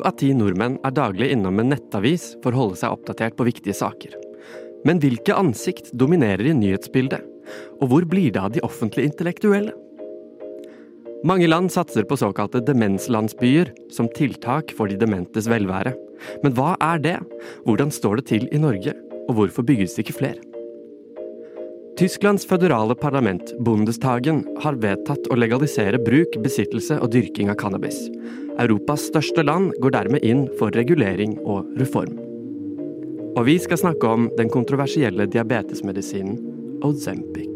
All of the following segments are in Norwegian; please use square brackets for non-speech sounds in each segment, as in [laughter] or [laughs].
Syv av ti nordmenn er daglig innom en nettavis for å holde seg oppdatert på viktige saker. Men hvilke ansikt dominerer i nyhetsbildet? Og hvor blir det av de offentlige intellektuelle? Mange land satser på såkalte demenslandsbyer som tiltak for de dementes velvære. Men hva er det? Hvordan står det til i Norge? Og hvorfor bygges det ikke flere? Tysklands føderale parlament, Bundestagen, har vedtatt å legalisere bruk, besittelse og dyrking av cannabis. Europas største land går dermed inn for regulering og reform. Og vi skal snakke om den kontroversielle diabetesmedisinen Ozempic.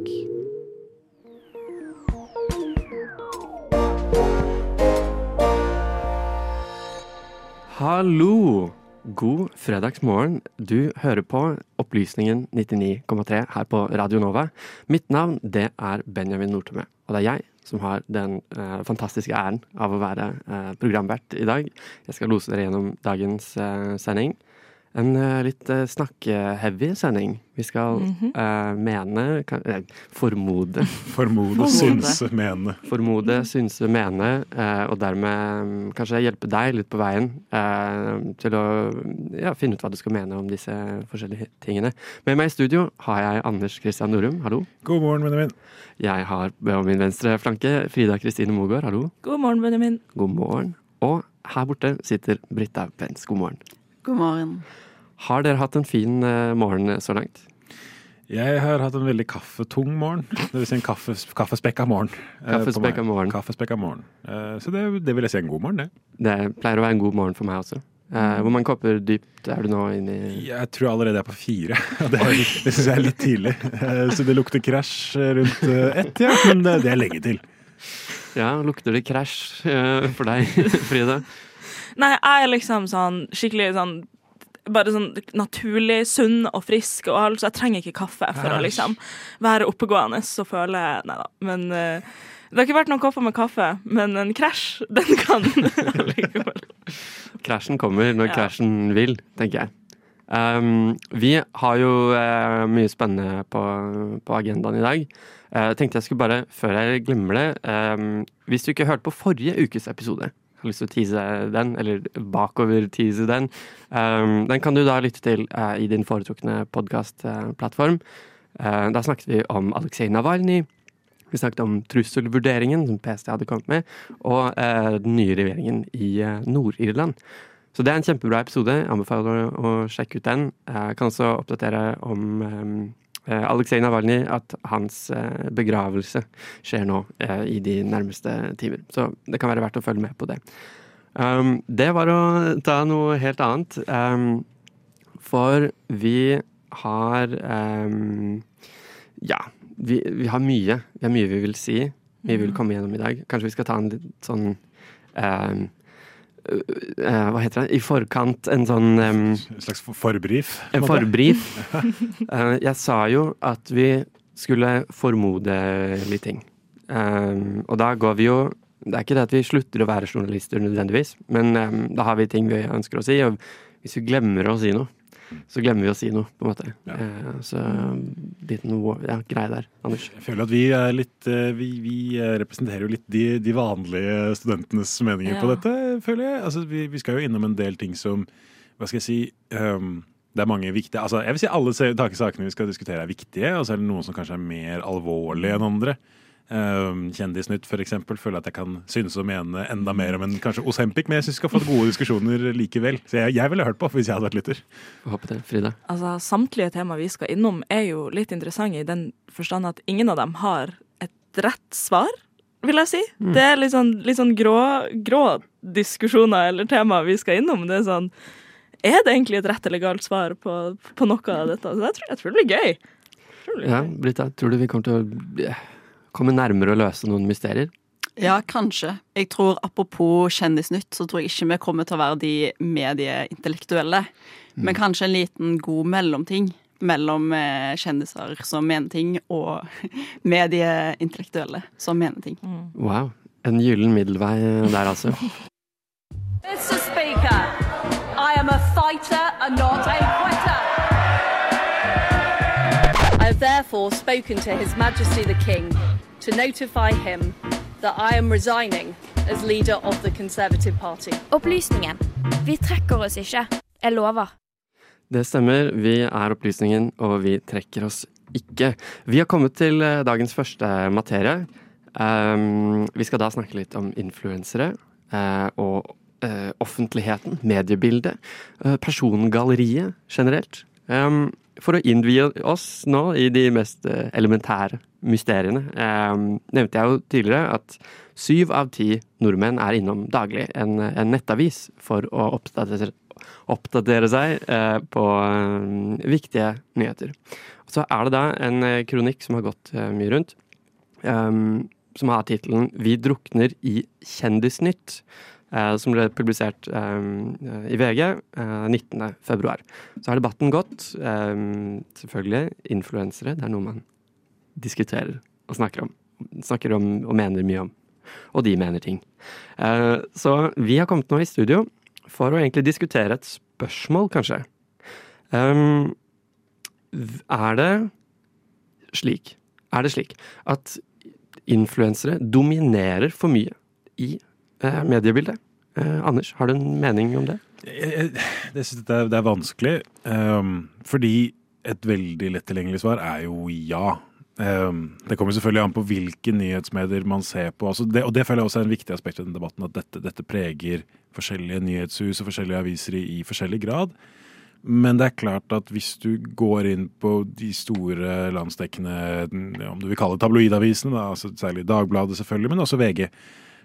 Hallo! God fredagsmorgen. Du hører på Opplysningen 99,3 her på Radio Nova. Mitt navn det er Benjamin Nortemø, og det er jeg som har den eh, fantastiske æren av å være eh, programvert i dag. Jeg skal lose dere gjennom dagens eh, sending. En uh, litt uh, snakkeheavy sending. Vi skal mm -hmm. uh, mene kan, Formode. Formode, synse, mene. Formode, synse, mene, og dermed um, kanskje hjelpe deg litt på veien til å ja, finne ut hva du skal mene om disse forskjellige tingene. Med meg i studio har jeg Anders Christian Norum, hallo. God morgen, Benjamin. Jeg har på min venstre flanke Frida Kristine Mogård, hallo. God morgen, Benjamin. God morgen. Og her borte sitter Britta Pence, god morgen. God morgen. Har dere hatt en fin uh, morgen så langt? Jeg har hatt en veldig kaffetung morgen. Det vil si en kaffe, kaffespekka morgen. Kaffespekka morgen. Kaffespekka morgen. Uh, så det, det, vil jeg si en god morgen, det. Det pleier å være en god morgen for meg også. Uh, hvor mange kopper dypt er du nå inni Jeg tror allerede jeg er på fire. [laughs] Det, er litt, det syns jeg er litt tidlig. Så det lukter krasj rundt ett, ja. Men det, det er lenge til. Ja, lukter det krasj for deg, [laughs] Frida? Nei, jeg er liksom sånn skikkelig sånn bare sånn naturlig sunn og frisk, og alt, så jeg trenger ikke kaffe for å liksom være oppegående og føle Nei da. Men uh, det har ikke vært noen kopper med kaffe, men en krasj, [laughs] den kan allikevel. Krasjen kommer når ja. krasjen vil, tenker jeg. Um, vi har jo uh, mye spennende på, på, agendaen i dag. Jeg uh, tenkte jeg skulle bare, før jeg glemmer det um, Hvis du ikke hørte på forrige ukes episode, har lyst til å tease den, eller bakover-tease den, um, den kan du da lytte til uh, i din foretrukne podkastplattform. Uh, da snakket vi om Aleksej Navalnyj. Vi snakket om trusselvurderingen som PST hadde kommet med, og uh, den nye regjeringen i Nord-Irland. Så det er en kjempebra episode. Jeg anbefaler å, å sjekke ut den. Jeg kan også oppdatere om um, Eh, Aleksej Navalnyj at hans eh, begravelse skjer nå eh, i de nærmeste timer. Så det kan være verdt å følge med på det. Um, det var å ta noe helt annet. Um, for vi har um, Ja, vi, vi, har mye. Vi har mye vi vil si. Mye vi vil mm. komme gjennom i dag. Kanskje vi skal ta en litt sånn Uh, hva heter det, i forkant en sånn um, En slags forbrif? En forbrif. uh, [laughs] jeg sa jo at vi skulle formode litt ting. Um, og da går vi jo Det er ikke det at vi slutter å være journalister nødvendigvis, men um, da har vi ting vi ønsker å si, og hvis vi glemmer å si noe, så glemmer vi å si noe, på en måte. Ja. Eh, så liten ja, greie der. Anders? Jeg føler at vi er litt eh, Vi, vi eh, representerer jo litt de, de, vanlige studentenes meninger ja. på dette, føler jeg. Altså, vi, vi, skal jo innom en del ting som Hva skal jeg si um, det er mange viktige altså Jeg vil si alle sakene vi skal diskutere er viktige, og så er det noen som kanskje er mer alvorlige enn andre. Uh, Kjendisnytt for eksempel, føler at jeg kan synes og mene enda mer om en kanskje Osempic, men jeg syns vi skal få gode diskusjoner likevel. Så jeg, jeg ville hørt på hvis jeg hadde vært lytter. Håper det, Frida. Altså, Samtlige tema vi skal innom er jo litt interessante i den forstand at ingen av dem har et rett svar, vil jeg si. Mm. Det er litt sånn, litt sånn grå, grå, diskusjoner eller tema vi skal innom. Det er sånn Er det egentlig et rett eller galt svar på, på noe av dette? Så jeg tror, jeg tror det blir gøy. Det blir ja, Britta, tror du vi kommer til å komme nærmere å løse noen mysterier? Ja, kanskje. Jeg tror Apropos Kjendisnytt, så tror jeg ikke vi kommer til å være de medieintellektuelle. Mm. Men kanskje en liten god mellomting mellom eh, kjendiser som mener ting, og [laughs] medieintellektuelle som mener ting. Mm. Wow. En gyllen middelvei der, altså. [laughs] Mr. Speaker, I am a fighter and not a quitter. I have therefore spoken to His Majesty the King to notify him that I am resigning as leader of the Conservative Party. Opplysningen. Vi trekker oss ikke. Jeg lover. Det stemmer. Vi er Opplysningen, og vi trekker oss ikke. Vi har kommet til eh, dagens første materie. Um, vi skal da snakke litt om influensere uh, og uh, offentligheten, mediebildet, uh, persongalleriet generelt. Um, for å innvie oss nå i de mest elementære mysteriene, eh, nevnte jeg jo tidligere at syv av ti nordmenn er innom daglig en, en nettavis for å oppdatere, oppdatere seg på viktige nyheter. Så er det da en kronikk som har gått mye rundt. Um, som har tittelen 'Vi drukner i Kjendisnytt'. Eh, som ble publisert eh, i VG eh, 19.2. Så har debatten gått. Eh, selvfølgelig influensere. Det er noe man diskuterer og snakker om. Snakker om og mener mye om. Og de mener ting. Eh, så vi har kommet nå i studio for å egentlig diskutere et spørsmål, kanskje. Eh, er det slik Er det slik at influensere dominerer for mye i eh, mediebildet. Eh, Anders, har du en mening om det? Jeg, jeg, synes det, er, det er vanskelig, um, fordi et veldig lett tilgjengelig svar er jo ja. Um, det kommer selvfølgelig an på hvilke nyhetsmedier man ser på. Altså det, og det føler jeg også er en viktig aspekt i denne debatten, at dette, dette preger forskjellige nyhetshus og forskjellige aviser i, i forskjellig grad. Men det er klart at hvis du går inn på de store landsdekkende, om du vil kalle det tabloidavisene, da, altså særlig Dagbladet selvfølgelig, men også VG,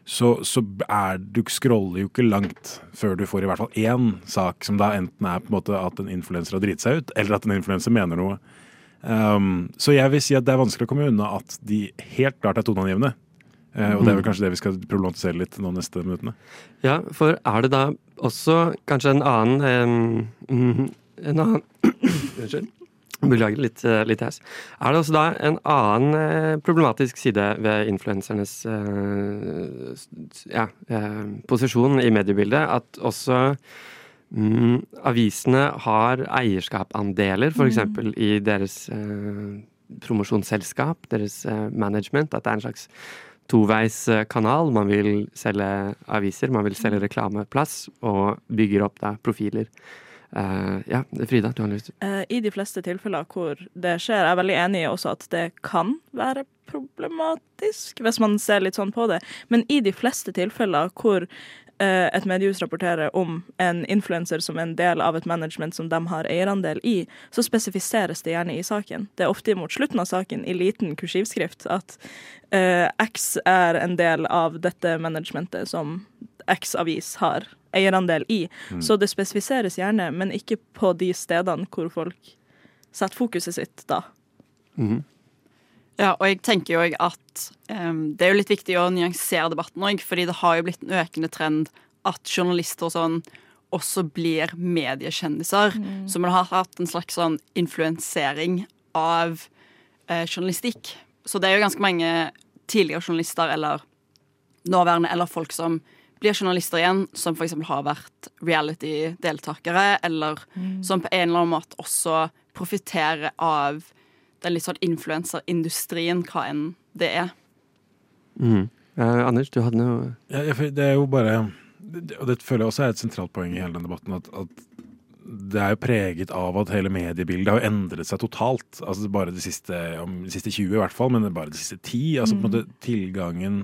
så, så er du scroller jo ikke langt før du får i hvert fall én sak som da enten er på en måte at en influenser har driti seg ut, eller at en influenser mener noe. Um, så jeg vil si at det er vanskelig å komme unna at de helt klart er toneangivende. Uh, og det er vel kanskje det vi skal problematisere litt nå neste minuttene. Ja, for er det da også kanskje en annen En annen [coughs] Unnskyld. Beklager litt, eh, litt hes. Er det også da en annen eh, problematisk side ved influensernes eh, ja, eh, posisjon i mediebildet? At også mm, avisene har eierskapandeler, f.eks. Mm. i deres eh, promosjonsselskap, deres eh, management. At det er en slags toveiskanal. Man vil selge aviser, man vil selge reklameplass, og bygger opp da profiler. Uh, ja, Frida, du har lyst uh, I de fleste tilfeller hvor det skjer, jeg er veldig enig i også at det kan være problematisk, hvis man ser litt sånn på det. Men i de fleste tilfeller hvor et mediehus rapporterer om en influenser som en del av et management som de har eierandel i, så spesifiseres det gjerne i saken. Det er ofte mot slutten av saken i liten kursivskrift at X er en del av dette managementet som X avis har eierandel i. Mm. Så det spesifiseres gjerne, men ikke på de stedene hvor folk setter fokuset sitt da. Mm. Ja, og jeg tenker jo at um, det er jo litt viktig å nyansere debatten òg, fordi det har jo blitt en økende trend at journalister og sånn også blir mediekjendiser. Mm. Så man har hatt en slags sånn influensering av eh, journalistikk. Så det er jo ganske mange tidligere journalister eller nåværende eller folk som blir journalister igjen som f.eks. har vært reality-deltakere, eller mm. som på en eller annen måte også profitterer av den litt sånn influenserindustrien, hva enn det er. Mm. Eh, Anders, du hadde noe ja, Det er jo bare Og det føler jeg også er et sentralt poeng i hele den debatten. at, at det er jo preget av at hele mediebildet har jo endret seg totalt. Altså Bare de siste, om de siste 20 i hvert fall, men bare de siste 10. Altså på en måte mm. tilgangen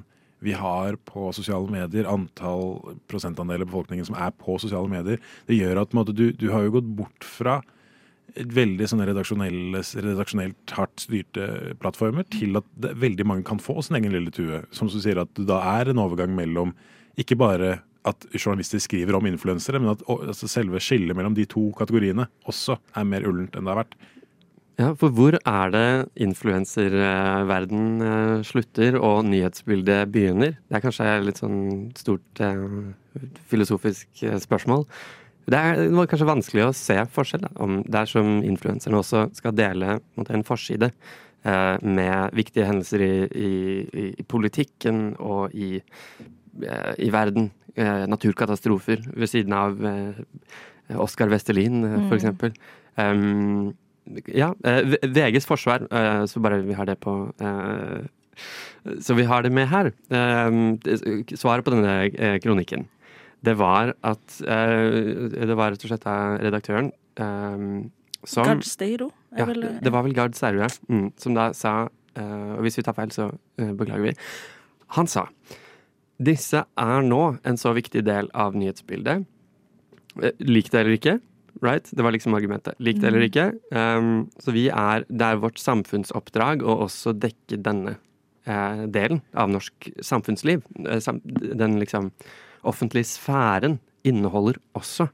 vi har på sosiale medier, antall prosentandeler av befolkningen som er på sosiale medier, det gjør at måte, du, du, har jo gått bort fra veldig sånne redaksjonelt hardt styrte plattformer til at det, veldig mange kan få sin egen lille tue. Som du sier, at det da er en overgang mellom ikke bare at journalister skriver om influensere, men at altså selve skillet mellom de to kategoriene også er mer ullent enn det har vært. Ja, for hvor er det influenserverden eh, slutter og nyhetsbildet begynner? Det er kanskje et litt sånn stort eh, filosofisk eh, spørsmål. Det er, det var kanskje vanskelig å se forskjell, da, om dersom influenserne også skal dele en forside eh, med viktige hendelser i, i, i politikken og i, eh, i verden. Eh, naturkatastrofer ved siden av Oskar Vestelin, mm. eksempel. Um, ja, VGs forsvar, så bare vi har det på Så vi har det med her. Svaret på denne kronikken. Det var at eh, Det var rett og slett redaktøren eh, som Gard Steiro ja, vel det, var vel Gard Steiro, ja. mm, som da sa eh, Og hvis vi tar feil, så eh, beklager vi. Han sa disse er nå en så viktig del av nyhetsbildet. Eh, Lik det eller ikke. Right? Det var liksom argumentet. Lik det eller ikke. Um, så vi er, det er vårt samfunnsoppdrag å også dekke denne eh, delen av norsk samfunnsliv. Eh, sam, den liksom offentlige sfæren inneholder også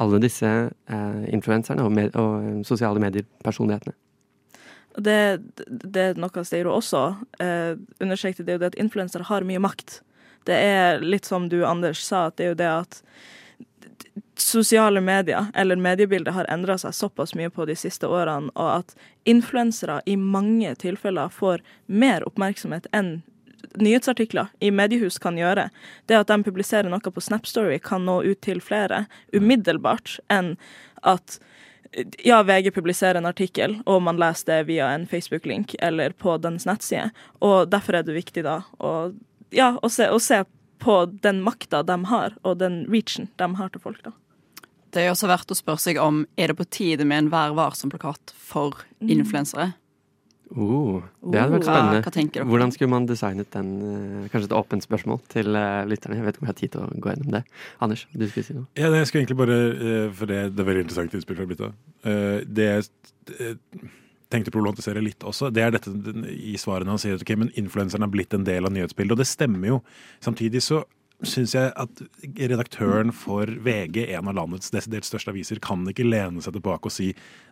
alle disse eh, influenserne og, med, og eh, sosiale medier-personlighetene. Det, det er noe Steiro også eh, understrekte, det er jo det at influensere har mye makt. Det er litt som du, Anders, sa, at det er jo det at sosiale medier, eller mediebildet, har endra seg såpass mye på de siste årene, og at influensere i mange tilfeller får mer oppmerksomhet enn nyhetsartikler i mediehus kan gjøre. Det at de publiserer noe på Snapstory kan nå ut til flere umiddelbart enn at ja, VG publiserer en artikkel, og man leser det via en Facebook-link eller på dens nettside. Og derfor er det viktig da å, ja, å, se, å se på den makta de har, og den reachen de har til folk. da. Det er også verdt å spørre seg om er det på tide med en Vær varsom-plakat for influensere. Oh, det hadde vært spennende. hva tenker dere? Hvordan skulle man designet den? eh, Kanskje et åpent spørsmål til eh, lytterne. Jeg vet ikke om jeg har tid til å gå gjennom det. Anders, du skulle si noe? Ja, det jeg skulle egentlig bare, eh, for det, det er veldig interessant innspill fra Brita. Eh, Det jeg tenkte å problematisere litt også, det er dette i svarene han sier at ok, men influenseren er blitt en del av nyhetsbildet, og det stemmer jo. Samtidig så syns jeg at redaktøren for VG, en av landets desidert største aviser, kan ikke lene seg tilbake og si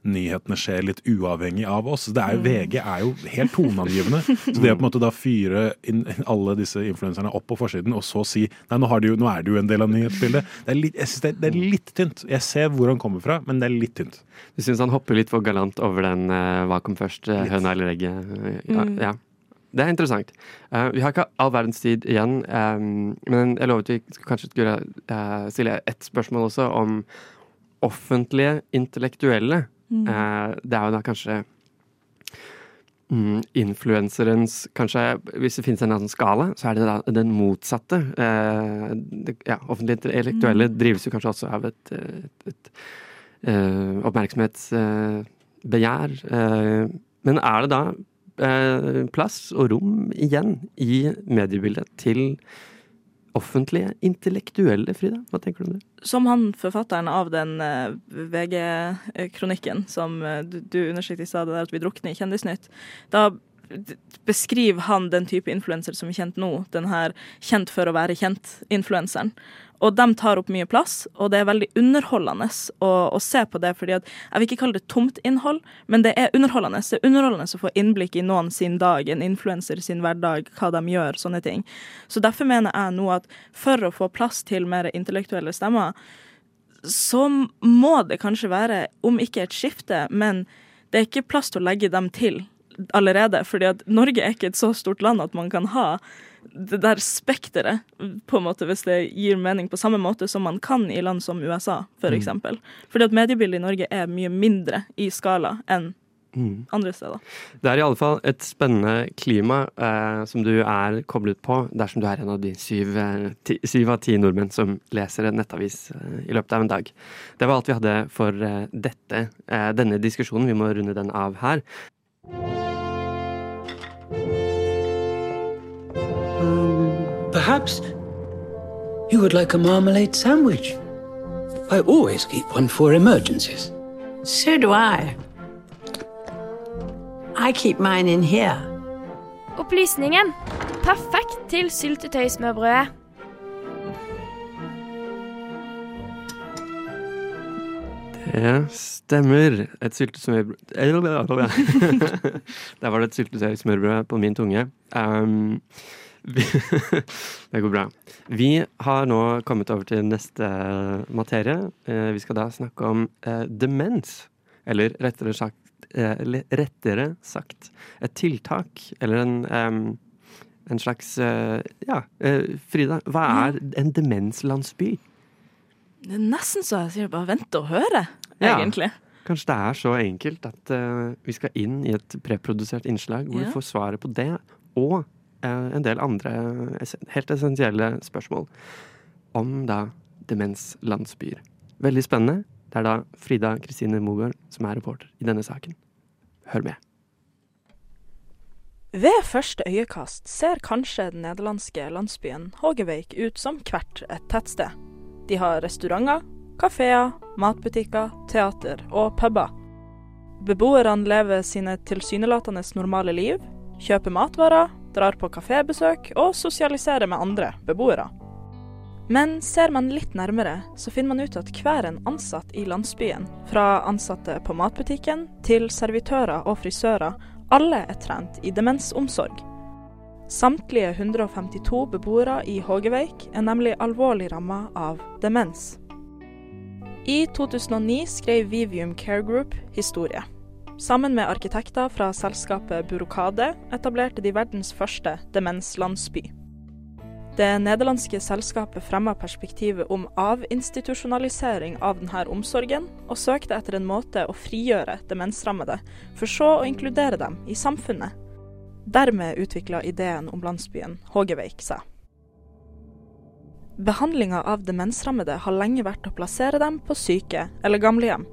nyhetene skjer litt uavhengig av oss. Det er jo, VG er jo helt toneangivende. Så det å på en måte da fyre inn alle disse influenserne opp på forsiden, og så si nei, nå, har du, jo- nå er du jo en del av nyhetsbildet, det er, litt, jeg synes det, er, det er litt tynt. Jeg ser hvor han kommer fra, men det er litt tynt. Du syns han hopper litt for galant over den eh, hva kom først, eh, høna eller egget? eh, Ja, Mm. ja. Det er interessant. Uh, vi har ikke all verdens tid igjen, um, men jeg lovet vi skulle kanskje skulle uh, stille ett spørsmål også om offentlige intellektuelle. Eh, det er jo da kanskje mm, influenserens Kanskje hvis det finnes en annen skala, så er det da den motsatte. Eh, det, ja, offentlige intellektuelle drives jo kanskje også av et, et, et eh, oppmerksomhetsbegjær. Eh, men er det da eh, plass og rom igjen i mediebildet til offentlige intellektuelle, Frida? Hva tenker du om det? Som han forfatteren av den eh, VG-kronikken som eh, du, du understreket i stad, at vi drukner i Kjendisnytt, da beskriver han den type influenser som er kjent nå, den her kjent for å være kjent-influenseren. Og de tar opp mye plass, og det er veldig underholdende å, å se på det. fordi at, Jeg vil ikke kalle det tomt innhold, men det er underholdende. Det er underholdende å få innblikk i noen sin dag, en influenser sin hverdag, hva de gjør, sånne ting. Så derfor mener jeg nå at for å få plass til mer intellektuelle stemmer, så må det kanskje være, om ikke et skifte, men det er ikke plass til å legge dem til allerede. fordi at Norge er ikke et så stort land at man kan ha det der spekteret, på en måte, hvis det gir mening, på samme måte som man kan i land som USA, for eksempel. Fordi at mediebildet i Norge er mye mindre i skala enn andre steder. Det er i alle fall et spennende klima eh, som du er koblet på dersom du er en av de syv, eh, ti, syv av ti nordmenn som leser en nettavis eh, i løpet av en dag. Det var alt vi hadde for eh, dette, eh, denne diskusjonen. Vi må runde den av her. Perhaps you would like a marmalade sandwich. I always keep one for emergencies. So do I. I keep mine in here. Opplysningen. Perfekt til syltetøysmørbrødet. Det stemmer. Et syltesmørbrød [laughs] Der var det et syltetøysmørbrød på min tunge. Um, [laughs] det går bra. Vi har nå kommet over til neste materie. Eh, vi skal da snakke om eh, demens. Eller rettere sagt, eh, rettere sagt et tiltak. Eller en, en slags eh, Ja, eh, Frida, hva er en demenslandsby? Det er nesten så jeg sier bare vente og høre, Ja. egentlig. Kanskje det er så enkelt at uh, vi skal inn i et preprodusert innslag hvor Ja. vi får svaret på det, og eh, en del andre helt essensielle spørsmål om da demenslandsbyer. Veldig spennende. Det er da Frida Kristine Mogård som er reporter i denne saken. Hør med. Ved første øyekast ser kanskje den nederlandske landsbyen Hågeveik ut som hvert et tettsted. De har restauranter, kafeer, matbutikker, teater og puber. Beboerne lever sine tilsynelatende normale liv, kjøper matvarer, drar på kafébesøk og sosialiserer med andre beboere. Men ser man litt nærmere, så finner man ut at hver en ansatt i landsbyen, fra ansatte på matbutikken til servitører og frisører, alle er trent i demensomsorg. Samtlige 152 beboere i Hågeveik er nemlig alvorlig ramma av demens. I 2009 skrev Vivium Care Group historie. Sammen med arkitekter fra selskapet Burokade etablerte de verdens første demenslandsby. Det nederlandske selskapet fremma perspektivet om avinstitusjonalisering av denne omsorgen, og søkte etter en måte å frigjøre demensrammede, for så å inkludere dem i samfunnet. Dermed utvikla ideen om landsbyen Hågeveik seg. Behandlinga av demensrammede har lenge vært å plassere dem på syke eller gamlehjem.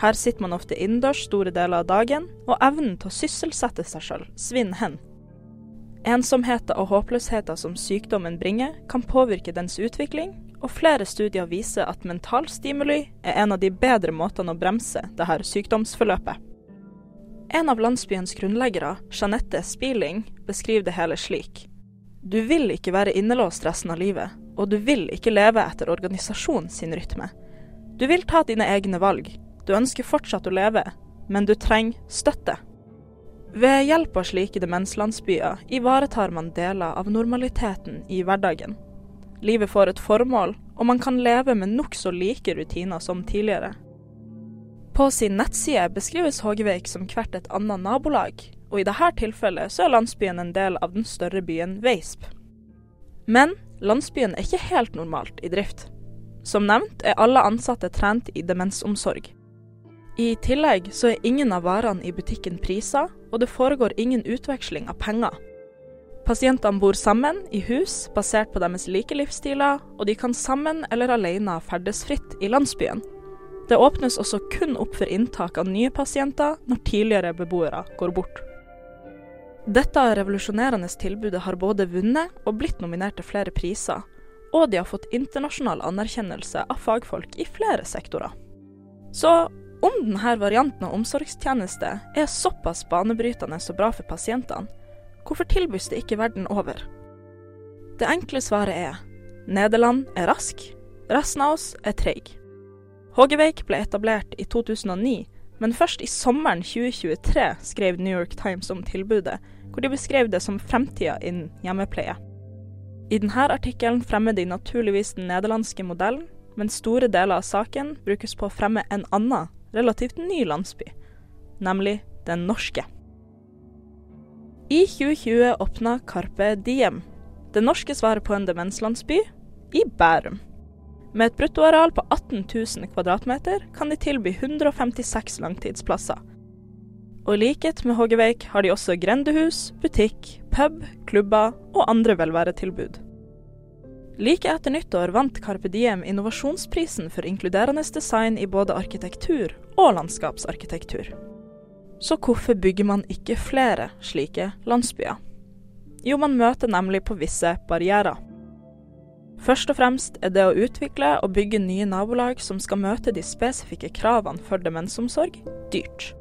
Her sitter man ofte innendørs store deler av dagen, og evnen til å sysselsette seg sjøl svinner hen. Ensomheten og håpløsheten som sykdommen bringer, kan påvirke dens utvikling, og flere studier viser at mental stimuli er en av de bedre måtene å bremse dette sykdomsforløpet. En av landsbyens grunnleggere, Jeanette Spiling, beskriver det hele slik. Du vil ikke være innelåst resten av livet, og du vil ikke leve etter organisasjonen sin rytme. Du vil ta dine egne valg, du ønsker fortsatt å leve, men du trenger støtte. Ved hjelp av slike demenslandsbyer ivaretar man deler av normaliteten i hverdagen. Livet får et formål, og man kan leve med nokså like rutiner som tidligere. På sin nettside beskrives Hågeveik som hvert et annet nabolag, og i dette tilfellet så er landsbyen en del av den større byen Veisp. Men landsbyen er ikke helt normalt i drift. Som nevnt er alle ansatte trent i demensomsorg. I tillegg så er ingen av varene i butikken priser, og det foregår ingen utveksling av penger. Pasientene bor sammen i hus basert på deres like livsstiler, og de kan sammen eller alene ferdes fritt i landsbyen. Det åpnes også kun opp for inntak av nye pasienter når tidligere beboere går bort. Dette revolusjonerende tilbudet har både vunnet og blitt nominert til flere priser, og de har fått internasjonal anerkjennelse av fagfolk i flere sektorer. Så om denne varianten av omsorgstjeneste er såpass banebrytende og bra for pasientene, hvorfor tilbys det ikke verden over? Det enkle svaret er Nederland er rask, resten av oss er treig. Hågeveik ble etablert i 2009, men først i sommeren 2023 skrev New York Times om tilbudet, hvor de beskrev det som fremtida innen hjemmepleie. I denne artikkelen fremmer de naturligvis den nederlandske modellen, men store deler av saken brukes på å fremme en annen, relativt ny landsby, nemlig den norske. I 2020 åpna Carpe Diem, det norske svaret på en demenslandsby, i Bærum. Med et bruttoareal på 18 000 kvadratmeter kan de tilby 156 langtidsplasser. Og i likhet med Hågeveik har de også grendehus, butikk, pub, klubber og andre velværetilbud. Like etter nyttår vant Carpe Diem innovasjonsprisen for inkluderende design i både arkitektur og landskapsarkitektur. Så hvorfor bygger man ikke flere slike landsbyer? Jo, man møter nemlig på visse barrierer. Først og fremst er det å utvikle og bygge nye nabolag som skal møte de spesifikke kravene for demensomsorg, dyrt.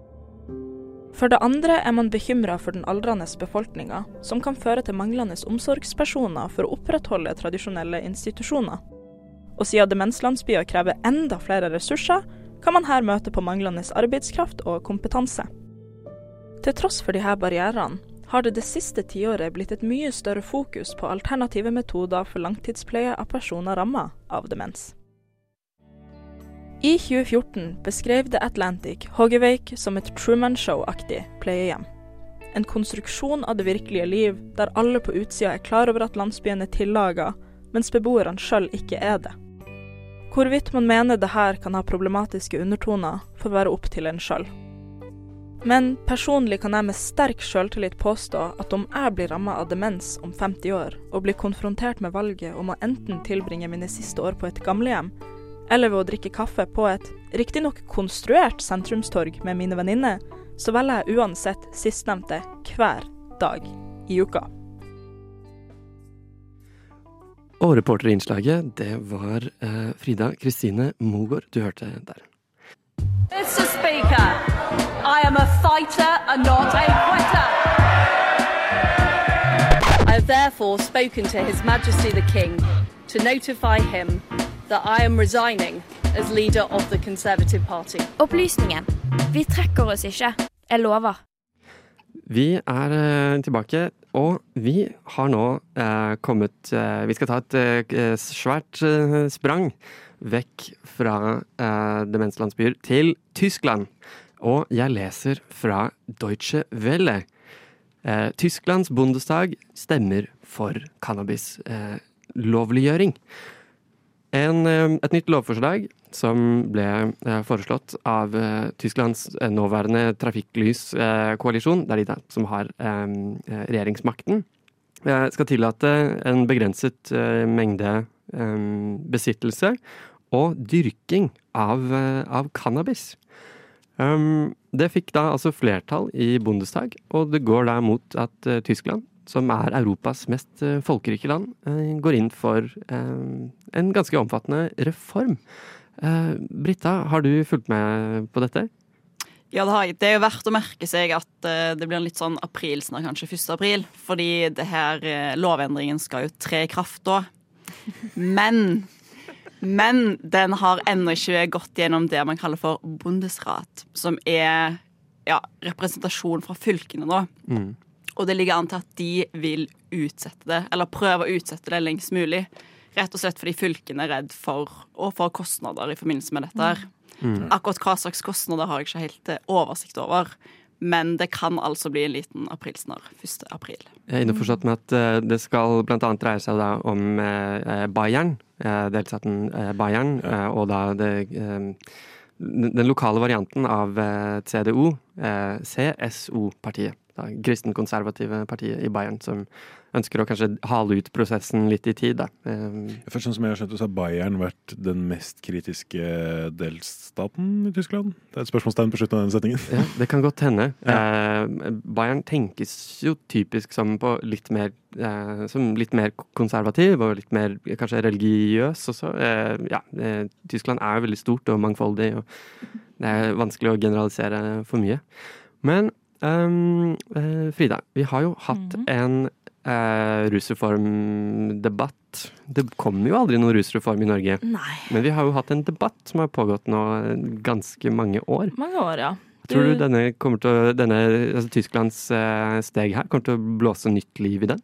For det andre er man bekymra for den aldrende befolkninga, som kan føre til manglende omsorgspersoner for å opprettholde tradisjonelle institusjoner. Og siden demenslandsbyer krever enda flere ressurser, kan man her møte på manglende arbeidskraft og kompetanse. Til tross for disse barrierene har det det siste tiåret blitt et mye større fokus på alternative metoder for langtidspleie av personer ramma av demens. I 2014 beskrev The Atlantic Hoggevake som et Truman Show-aktig pleiehjem. En konstruksjon av det virkelige liv, der alle på utsida er klar over at landsbyen er tillaga, mens beboerne sjøl ikke er det. Hvorvidt man mener det her kan ha problematiske undertoner, får være opp til en sjøl. Men personlig kan jeg med sterk selvtillit påstå at om jeg blir ramma av demens om 50 år, og blir konfrontert med valget om å enten tilbringe mine siste år på et gamlehjem, eller ved å drikke kaffe på et riktignok konstruert sentrumstorg med mine venninner, så velger jeg uansett sistnevnte hver dag i uka. Og reporterinnslaget, det var eh, Frida Kristine Mogård du hørte der. Mr. Speaker, I am a fighter and not a quitter. I have therefore spoken to His Majesty the King to notify him that I am resigning as leader of the Conservative Party. Opplysningen. Vi trekker oss ikke. Jeg lover. Vi er eh, tilbake, og vi har nå eh, kommet eh, Vi skal ta et eh, svært eh, sprang vekk fra eh, demenslandsbyer til Tyskland. Og jeg leser fra Deutsche Welle. Eh, Tysklands Bundestag stemmer for cannabis-lovliggjøring. En, eh, et nytt lovforslag som ble eh, foreslått av eh, Tysklands nåværende trafikklyskoalisjon, det er de som har regjeringsmakten, skal tillate en begrenset mengde besittelse og dyrking av, av cannabis. Det fikk da altså flertall i Bundestag, og det går da mot at Tyskland, som er Europas mest eh, folkerike land, eh, går inn for eh, en ganske omfattende reform. Britta, har du fulgt med på dette? Ja, det har jeg. Det er jo verdt å merke seg at det blir en litt sånn aprilsnarr, kanskje 1. april. Fordi det her lovendringen skal jo tre i kraft da. Men men den har ennå ikke gått gjennom det man kaller for bondesrat, som er ja, representasjon fra fylkene da. Mm. Og det ligger an til at de vil utsette det, eller prøve å utsette det lengst mulig. Rett og slett fordi fylkene er redd for å få kostnader i forbindelse med dette. her. Mm. Akkurat hva slags kostnader har jeg ikke helt eh, oversikt over. Men det kan altså bli en liten aprilsnarr 1. april. Jeg er innforstått med at eh, det skal annet dreie seg da om eh, Bayern, delstaten Bayern, og da det den lokale varianten av CDO, CSO-partiet. Da Kristenkonservative partiet i Bayern, som ønsker å kanskje hale ut prosessen litt i tid. Da. Eh, Først sånn som jeg har skjønt så har Bayern vært den mest kritiske delstaten i Tyskland. Det er et spørsmålstegn på slutten av den setningen. Ja, det kan godt hende. Eh, Bayern tenkes jo typisk som, på litt mer, eh, som litt mer konservativ og litt mer kanskje religiøs også. Eh, ja, eh, Tyskland er jo veldig stort og mangfoldig, og det er vanskelig å generalisere for mye. Men ehm, uh, Frida, vi har jo hatt Mhm. en uh, rusreformdebatt. Det kommer jo aldri noen rusreform i Norge. Nei. Men vi har jo hatt en debatt som har pågått nå ganske mange år. Mange år, ja. Tror du denne, til å, denne altså Tysklands eh, steg her kommer til å blåse nytt liv i den?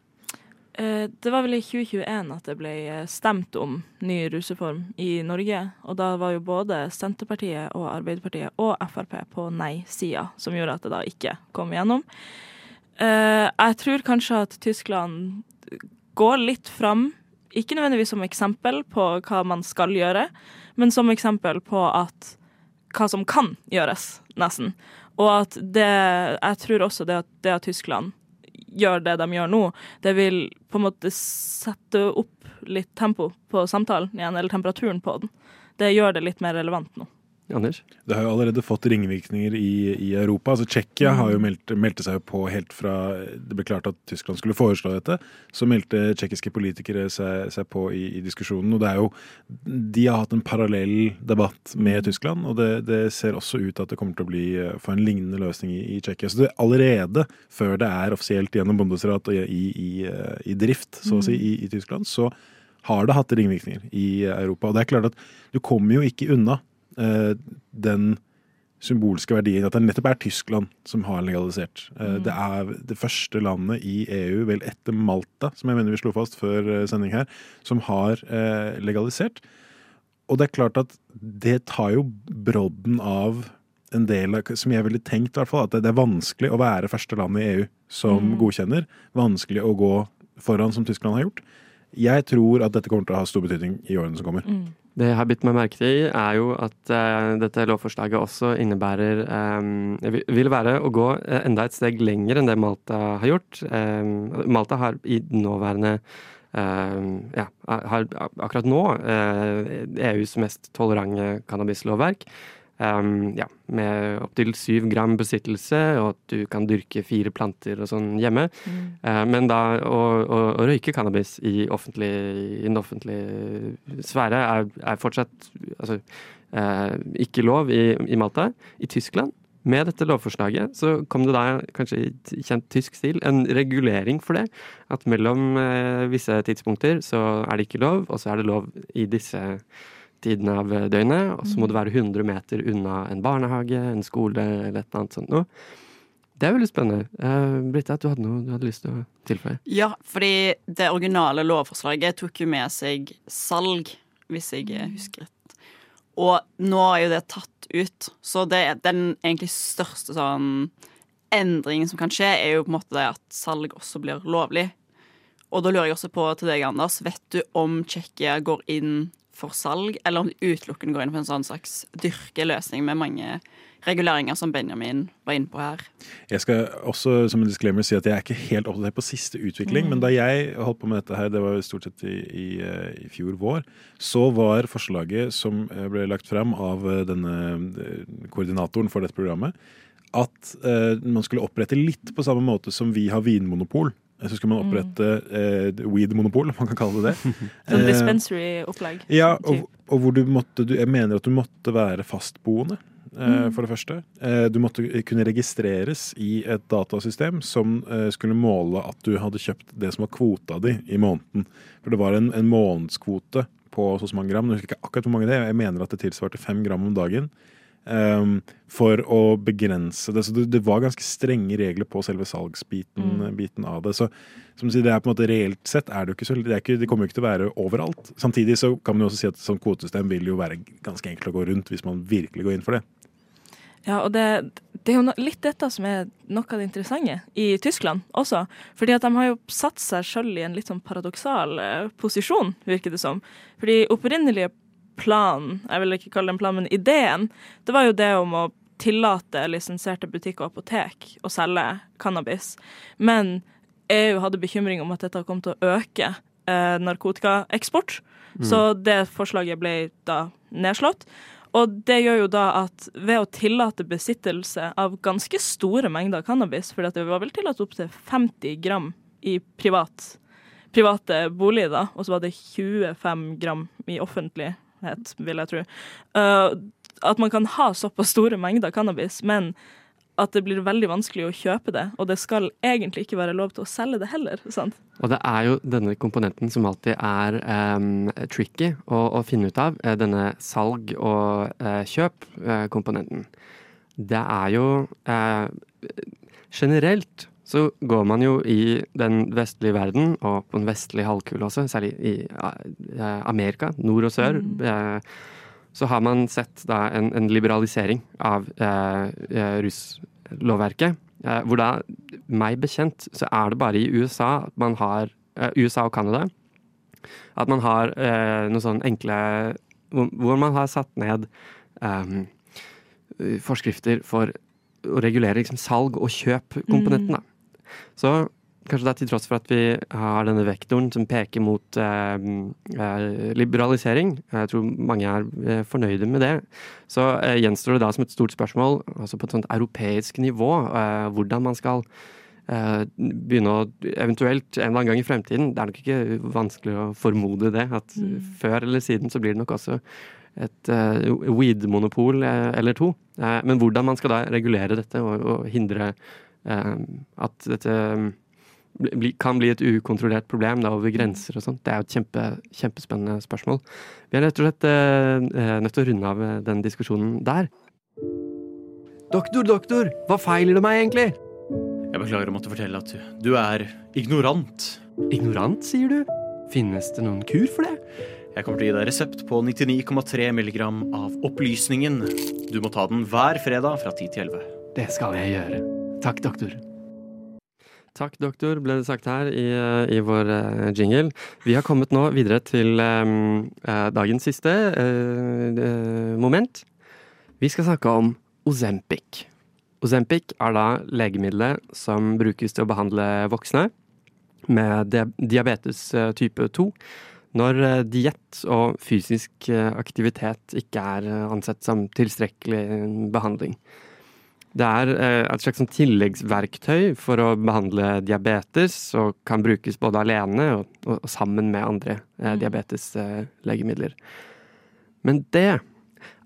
Eh, Det var vel i 2021 at det ble eh, stemt om ny rusreform i Norge. Og da var jo både Senterpartiet og Arbeiderpartiet og Frp på nei-sida, som gjorde at det da ikke kom igjennom. Eh, Jeg tror kanskje at Tyskland går litt fram, ikke nødvendigvis som eksempel på hva man skal gjøre, men som eksempel på at hva som kan gjøres, nesten. Og at det Jeg tror også det at, det at Tyskland gjør det de gjør nå, det vil på en måte sette opp litt tempo på samtalen igjen, eller temperaturen på den. Det gjør det litt mer relevant nå. Anders? Det har jo allerede fått ringvirkninger i, i Europa. Altså Tsjekkia har jo meldt, meldte seg på helt fra det ble klart at Tyskland skulle foreslå dette. Så meldte tsjekkiske politikere seg, seg på i, i diskusjonen. Og det er jo De har hatt en parallell debatt med Tyskland, og det, det ser også ut til at det kommer til å bli eh, få en lignende løsning i, i Tsjekkia. Så det, allerede før det er offisielt gjennom Bundesrat og i, i, eh, i drift, så å si, i, Tyskland, så har det hatt ringvirkninger i Europa. Og det er klart at du kommer jo ikke unna den symbolske verdien at det nettopp er Tyskland som har legalisert. Eh, Det er det første landet i EU, vel etter Malta, som jeg mener vi slo fast før eh, sending her, som har eh, legalisert. Og det er klart at det tar jo brodden av en del av, som jeg ville tenkt i hvert fall, at det er vanskelig å være første land i EU som godkjenner. Vanskelig å gå foran, som Tyskland har gjort. Jeg tror at dette kommer til å ha stor betydning i årene som kommer. Mm. Det jeg har bitt meg merke i, er jo at uh, dette lovforslaget også innebærer um, vil- være å gå eh, enda et steg lenger enn det Malta har gjort. Um, Malta har i nåværende eh, ja, har akkurat nå uh, EUs mest tolerante cannabislovverk. Um, ja, med opptil syv gram besittelse, og at du kan dyrke fire planter og sånn hjemme. Mm. Uh, men da å, å, å røyke cannabis i, offentlig, i den offentlige sfære er, er fortsatt altså, uh, ikke lov i, i Malta. I Tyskland, med dette lovforslaget, så kom det da kanskje i kjent tysk stil en regulering for det. At mellom eh, visse tidspunkter så er det ikke lov, og så er det lov i disse tidene av døgnet. Og så må du være 100 meter unna en barnehage, en skole eller et eller annet sånt noe. Det er veldig spennende. Uh, Britta, du hadde noe du hadde lyst til å tilføye? Ja, fordi det originale lovforslaget tok jo med seg salg, hvis jeg husker rett. Og nå er jo det tatt ut, så det er den egentlig største sånn endringen som kan skje, er jo på en måte det at salg også blir lovlig. Og da lurer jeg også på til deg, Anders, vet du om Tsjekkia går inn for salg, eller om de utelukkende går inn for en sånn slags dyrkeløsning med mange reguleringer som Benjamin var inne på her? Jeg skal også som en disclaimer si at jeg er ikke helt oppdatert på siste utvikling, men da jeg holdt på med dette her, det var stort sett i, i, eh, i fjor vår, så var forslaget som eh, ble lagt frem av eh, denne koordinatoren for dette programmet, at man skulle opprette litt på samme måte som vi har vinmonopol. Så skulle man opprette eh, weed-monopol, om man kan kalle det det. [laughs] Sånn Eh, dispensary-opplegg. ja, og, og hvor du måtte du, Jeg mener at du måtte være fastboende, eh, for det første. Eh, du måtte kunne registreres i et datasystem som eh, skulle måle at du hadde kjøpt det som var kvota di i måneden. For det var en, en månedskvote på så så mange gram. Jeg husker ikke akkurat hvor mange det er. Jeg mener at det tilsvarte fem gram om dagen. Ehm, for å begrense det. Så det, det var ganske strenge regler på selve salgsbiten Mm. biten av det. Så som sier, det er på en måte reelt sett er det jo ikke så det, er ikke, det kommer jo ikke til å være overalt. Samtidig så kan man jo også si at et sånt kvotesystem vil jo være ganske enkelt å gå rundt hvis man virkelig går inn for det. Ja, og det, det er jo litt dette som er noe av det interessante i Tyskland også. Fordi at de har jo satt seg sjøl i en litt sånn paradoksal eh, posisjon, virker det som. Fordi opprinnelige planen, jeg vil ikke kalle det en plan, men ideen, det var jo det om å tillate lisensierte butikker og apotek å selge cannabis. Men EU hadde bekymring om at dette kom til å øke eh, narkotikaeksport. Så det forslaget ble da nedslått. Og det gjør jo da at ved å tillate besittelse av ganske store mengder cannabis, for det var vel tillatt opptil 50 gram i privat, private boliger, da, og så var det 25 gram i offentlighet, vil jeg tro. Uh, at man kan ha såpass store mengder cannabis, men at det blir veldig vanskelig å kjøpe det, og det skal egentlig ikke være lov til å selge det heller. sant? Og det er jo denne komponenten som alltid er um, tricky å, å finne ut av. eh, Denne salg- og uh, kjøp-komponenten. det er jo uh, Generelt så går man jo i den vestlige verden, og på den vestlige halvkule også, særlig i eh, Amerika, nord og sør, mm. så har man sett da en, en liberalisering av eh, eh, ruslovverket. Eh, hvor da, meg bekjent, så er det bare i USA at man har eh, USA og Canada. At man har eh, noe sånn enkle hvor, hvor man har satt ned eh, forskrifter for å regulere liksom, salg- og kjøp-komponenten. da. Så kanskje det er til tross for at vi har denne vektoren som peker mot eh, eh, liberalisering, jeg tror mange er eh, fornøyde med det, så eh, gjenstår det da som et stort spørsmål, altså på et sånt europeisk nivå, eh, hvordan man skal eh, begynne å eventuelt en eller annen gang i fremtiden, det er nok ikke vanskelig å formode det, at før eller siden så blir det nok også et weed-monopol eller to. Men hvordan man skal da regulere dette og, og hindre at dette bli, kan bli et ukontrollert problem da, over grenser og sånt, det er jo et kjempe, kjempespennende spørsmål. Vi er rett og slett eh, eh, nødt til å runde av eh, den diskusjonen der. Doktor, doktor, hva feiler det meg egentlig? Jeg beklager å måtte fortelle at du er ignorant. Ignorant, sier du? Finnes det noen kur for det? Jeg kommer til å gi deg resept på 99,3 mg av opplysningen. Du må ta den hver fredag fra 10 til 11. Det skal jeg gjøre. Takk, doktor. Takk, doktor, ble det sagt her i, i vår eh, jingle. Vi har kommet nå videre til um, dagens siste uh, moment. Vi skal snakke om Ozempic. Ozempic er da legemiddelet som brukes til å behandle voksne med diabetes type 2 når diett og fysisk aktivitet ikke er ansett som tilstrekkelig eh, behandling. Det er eh, et slags sånn tilleggsverktøy for å behandle diabetes, og kan brukes både alene og, og, sammen med andre eh, diabeteslegemidler. Men det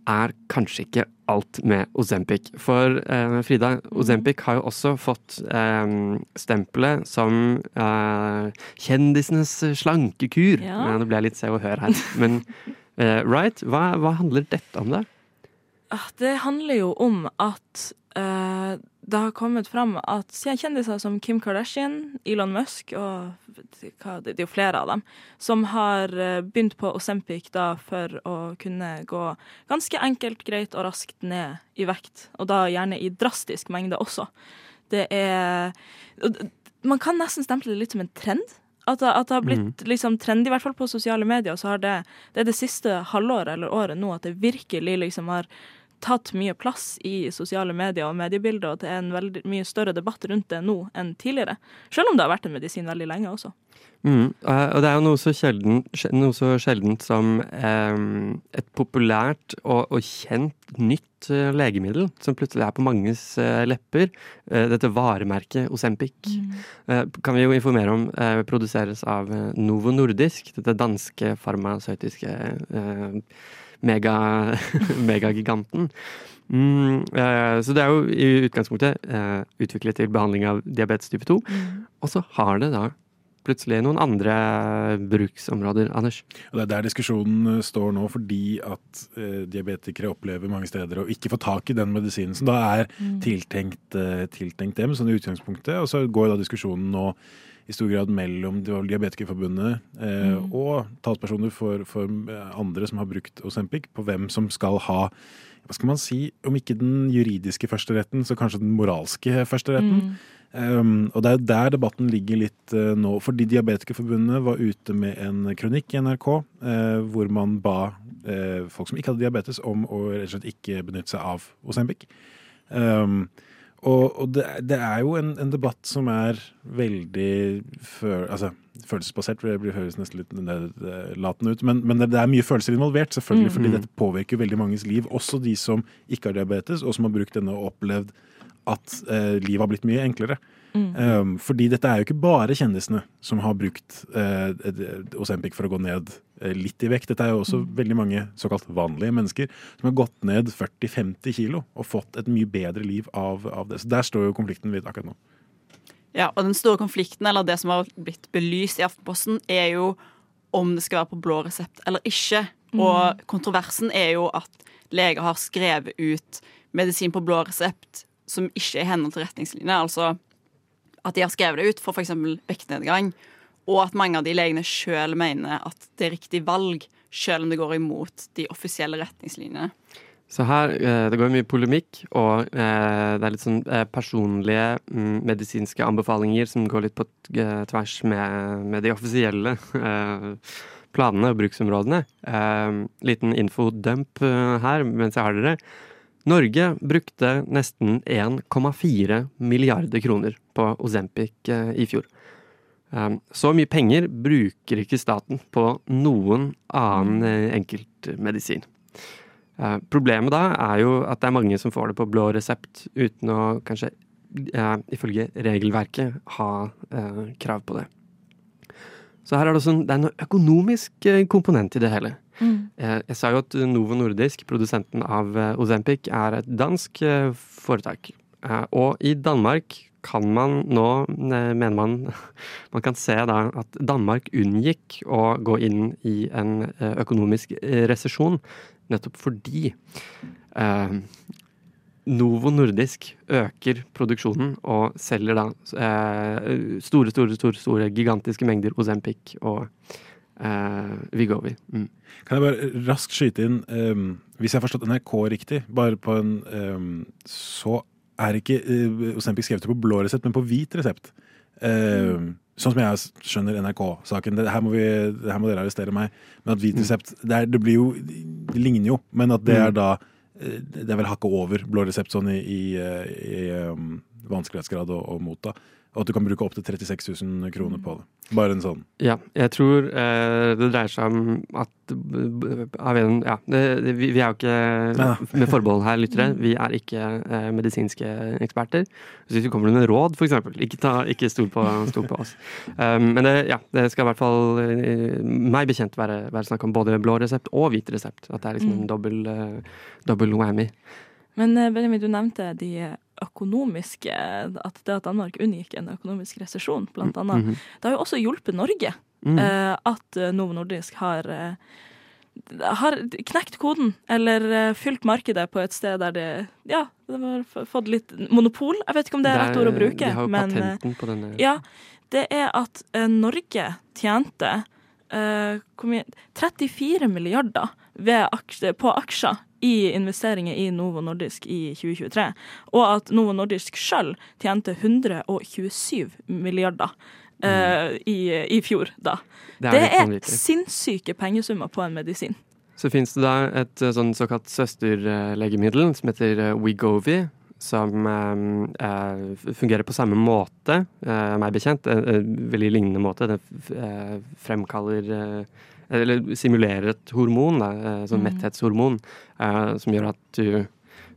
er kanskje ikke alt med Ozempic. For eh, Frida, Ozempic har jo også fått eh, stempelet som eh, kjendisenes slankekur. Ja. Eh, Nå ble jeg litt se og hør her. Men eh, right, hva, hva handler dette om, da? Ah, Det handler jo om at uh, det har kommet fram at kjendiser som Kim Kardashian, Elon Musk og hva, det er jo flere av dem, som har eh, begynt på Osempic da for å kunne gå ganske enkelt, greit og raskt ned i vekt. Og da gjerne i drastisk mengde også. Det er Man kan nesten stemple det litt som en trend. At det, at det har blitt liksom trendy, i hvert fall på sosiale medier. Så har det, det er det siste halvåret eller året nå at det virkelig liksom har tatt mye plass i sosiale medier og mediebilder, og det er en veldig mye større debatt rundt det nå enn tidligere. Selv om det har vært en medisin veldig lenge også. Mm, eh, og det er jo noe så, sjeldent, noe så sjeldent som eh, et populært og, og kjent nytt eh, legemiddel som plutselig er på manges eh, lepper. Eh, dette varemerket Ozempic. Eh, kan vi jo informere om eh, produseres av Novo Nordisk, dette danske farmasøytiske eh, mega, [laughs] megagiganten. Mm, eh, så det er jo i utgangspunktet eh, utviklet til behandling av diabetes type 2. Og så har det da plutselig noen andre bruksområder, Anders. Og Det er der diskusjonen eh, står nå, fordi at eh, diabetikere opplever mange steder å ikke få tak i den medisinen som da er tiltenkt, eh, tiltenkt dem, sånn i utgangspunktet. Og så går da diskusjonen nå i stor grad mellom Diabetikerforbundet eh, og talspersoner for, for eh, andre som har brukt Osempic, på hvem som skal ha hva skal man si, om ikke den juridiske førsteretten, så kanskje den moralske førsteretten. Um, og det er der debatten ligger litt uh, nå. Fordi Diabetikerforbundet var ute med en kronikk i NRK uh, hvor man ba uh, folk som ikke hadde diabetes, om å rett og slett ikke benytte seg av Osempic. Um, og og det, det er jo en, en debatt som er veldig føl, altså, følelsesbasert, for det blir høres nesten litt nedlatende ut. Men, men det, det er mye følelser involvert, selvfølgelig, fordi dette påvirker veldig manges liv. Også de som ikke har diabetes, og som har brukt denne og opplevd at eh, livet har blitt mye enklere. Um, fordi dette er jo ikke bare kjendisene som har brukt uh, Osempic for å gå ned uh, litt i vekt. Dette er jo også veldig mange såkalt vanlige mennesker som har gått ned 40-50 kilo og fått et mye bedre liv av, av det. Så der står jo konflikten litt akkurat nå. Ja, og den store konflikten, eller det som har blitt belyst i Aftenposten, er jo om det skal være på blå resept eller ikke. Og kontroversen er jo at leger har skrevet ut medisin på blå resept som ikke er i henhold til retningslinjer. Altså at de har skrevet det ut for f.eks. vektnedgang, og at mange av de legene sjøl mener at det er riktig valg, sjøl om det går imot de offisielle retningslinjene. Så her, eh, det går mye polemikk, og eh, det er litt sånn eh, personlige mm, medisinske anbefalinger som går litt på tvers med, de offisielle planene og bruksområdene. Liten infodump her mens jeg har dere. Norge brukte nesten 1,4 milliarder kroner på Ozempic eh, i fjor. Eh, Så mye penger bruker ikke staten på noen annen eh, enkeltmedisin. Eh, Problemet da er jo at det er mange som får det på blå resept uten å kanskje, ifølge regelverket, ha krav på det. Så her er det også en, det er en økonomisk eh, komponent i det hele. Mm. Jeg sa jo at Novo Nordisk, produsenten av eh, Ozempic, er et dansk eh, foretak. Eh, Og i Danmark kan man nå, eh, mener man, [laughs] man kan se da at Danmark unngikk å gå inn i en eh, økonomisk eh, resesjon, nettopp fordi eh, Novo Nordisk øker produksjonen og selger da eh, store, store, store, store gigantiske mengder Ozempic og eh, Vigovi. Mm. Kan jeg bare raskt skyte inn um, Hvis jeg har forstått NRK riktig, bare på en um, Så er ikke uh, Ozempic skrevet på blå resept, men på hvit resept. eh, Sånn som jeg skjønner NRK-saken, her, her må dere arrestere meg, men at hvit resept det, er, det blir jo Det ligner jo, men at det er da eh, Det er vel hakket over blå resept sånn i, i, i um, vanskelighetsgrad å motta. Og at du kan bruke opptil 36 000 kroner på det. Bare en sånn. Ja, jeg tror eh, det dreier seg om at av en, ja, det, det, vi, vi er jo ikke ja. med forbehold her, lyttere. Vi er ikke eh, medisinske eksperter. Så hvis vi kommer med råd, for eksempel, ikke, ta, ikke stol, på, stol på oss. Um, men det, ja, det skal i hvert fall eh, meg bekjent være, være snakk om både blå resept og hvit resept. At det er liksom en dobbel, uh, whammy. Men eh, Benjamin, du nevnte de økonomiske At det at Danmark unngikk en økonomisk resesjon, blant annet. -hmm. Det har jo også hjulpet Norge Mm. eh, at eh, Novo Nordisk har eh, har knekt koden, eller eh, fylt markedet på et sted der de Ja, de har fått litt monopol. Jeg vet ikke om det er rett ord å bruke. De har jo men, eh, patenten på denne. ja, det er at eh, Norge tjente eh, 34 milliarder ved aksje, på aksjer i investeringer i Novo Nordisk i 2023. Og at Novo Nordisk sjøl tjente 127 milliarder Uh, i, i fjor, da. Det er Det er sinnssyke pengesummer på en medisin. Så finnes det da et eh, sånn såkalt søsterlegemiddel som heter eh, Som eh, fungerer på samme måte, eh, meg bekjent. En, veldig lignende måte. Eh, fremkaller eh, Eller simulerer et hormon, da, sånn metthetshormon, eh, som gjør at du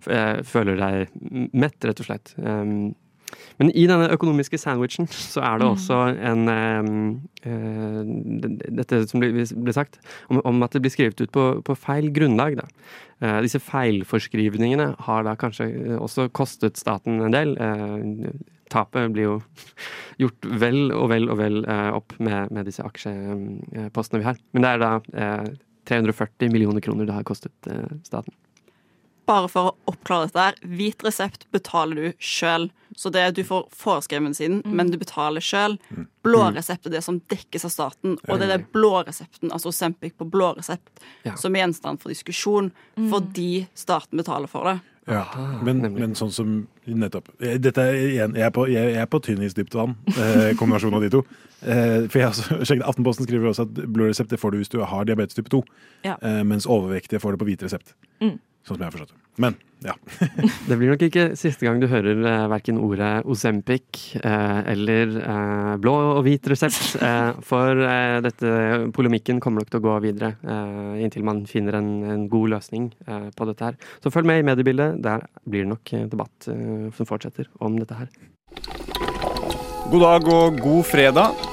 eh, føler deg mett, rett og slett. Um, men i denne økonomiske sandwichen så er det Mm. også en eh, eh, Dette som ble, sagt, om, at det blir skrevet ut på, på feil grunnlag. Da. Disse feilforskrivningene har da kanskje også kostet staten en del. Eh, tapet blir jo [laughs] gjort vel og vel og vel eh, opp med, med disse aksjepostene vi har. Men det er da eh, 340 millioner kroner det har kostet eh, staten. Bare for å oppklare dette her. Hvit resept betaler du sjøl. Så det du får foreskrevet medisinen, men du betaler sjøl. Blå resept er det som dekkes av staten, og det er det blå resepten, altså Sempic på blå resept, Ja. som er gjenstand for diskusjon, fordi staten betaler for det. Ja, men, men sånn som nettopp eh, Dette er igjen, jeg er på, jeg, er på tynn is, dypt vann, eh, kombinasjonen av de to. Eh, for jeg har [laughs] sjekket, Aftenposten skriver også at blå resept det får du hvis du har diabetes type 2, Ja. eh, mens overvektige får det på hvit resept. Mm. Sånn som jeg har forstått det. Men ja. [laughs] Det blir nok ikke siste gang du hører eh, verken ordet Ozempic eh, eller eh, blå og hvit resept, eh, for eh, dette polemikken kommer nok til å gå videre eh, inntil man finner en, en god løsning eh, på dette her. Så følg med i mediebildet, der blir det nok debatt eh, som fortsetter om dette her. God dag og god fredag.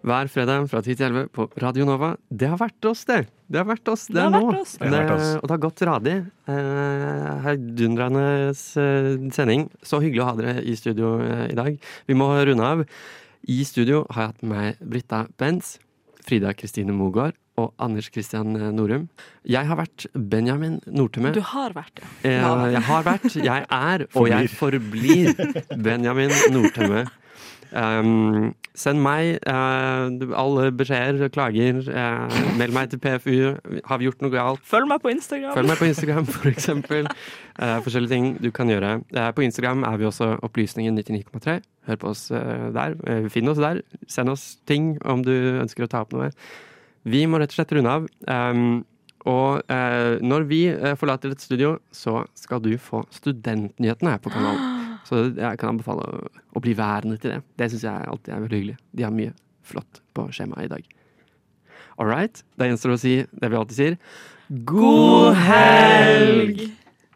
Hver fredag fra 10 til 11 på Radio Nova. Det har vært oss, det! Det har vært oss, det, Det har nå. oss. Det har vært oss. og det har gått radig. Eh, Heidundrende eh, sending. Så hyggelig å ha dere i studio eh, i dag. Vi må runde av. I studio har jeg hatt med meg Britta Benz, Frida Kristine Mogård og Anders Christian eh, Norum. Jeg har vært Benjamin Nordtømme. Du har vært det. Jeg, jeg har vært, jeg er, og jeg forblir Benjamin Nordtømme. [laughs] Um, send meg uh, alle beskjeder, klager. Uh, meld meg til PFU. Har vi gjort noe galt? Følg meg på Instagram. Følg meg på Instagram, for eksempel. Uh, forskjellige ting du kan gjøre. På Instagram er vi også Opplysningen 99,3. Hør på oss der. Finn oss der. Send oss ting om du ønsker å ta opp noe. Vi må rett og slett runde av. Um, og når vi forlater et studio, så skal du få Studentnyhetene her på kanalen. Så jeg kan anbefale å, bli værende til det. Det syns jeg alltid er veldig hyggelig. De har mye flott på skjemaet i dag. All right. Da gjenstår det å si det vi alltid sier. God helg!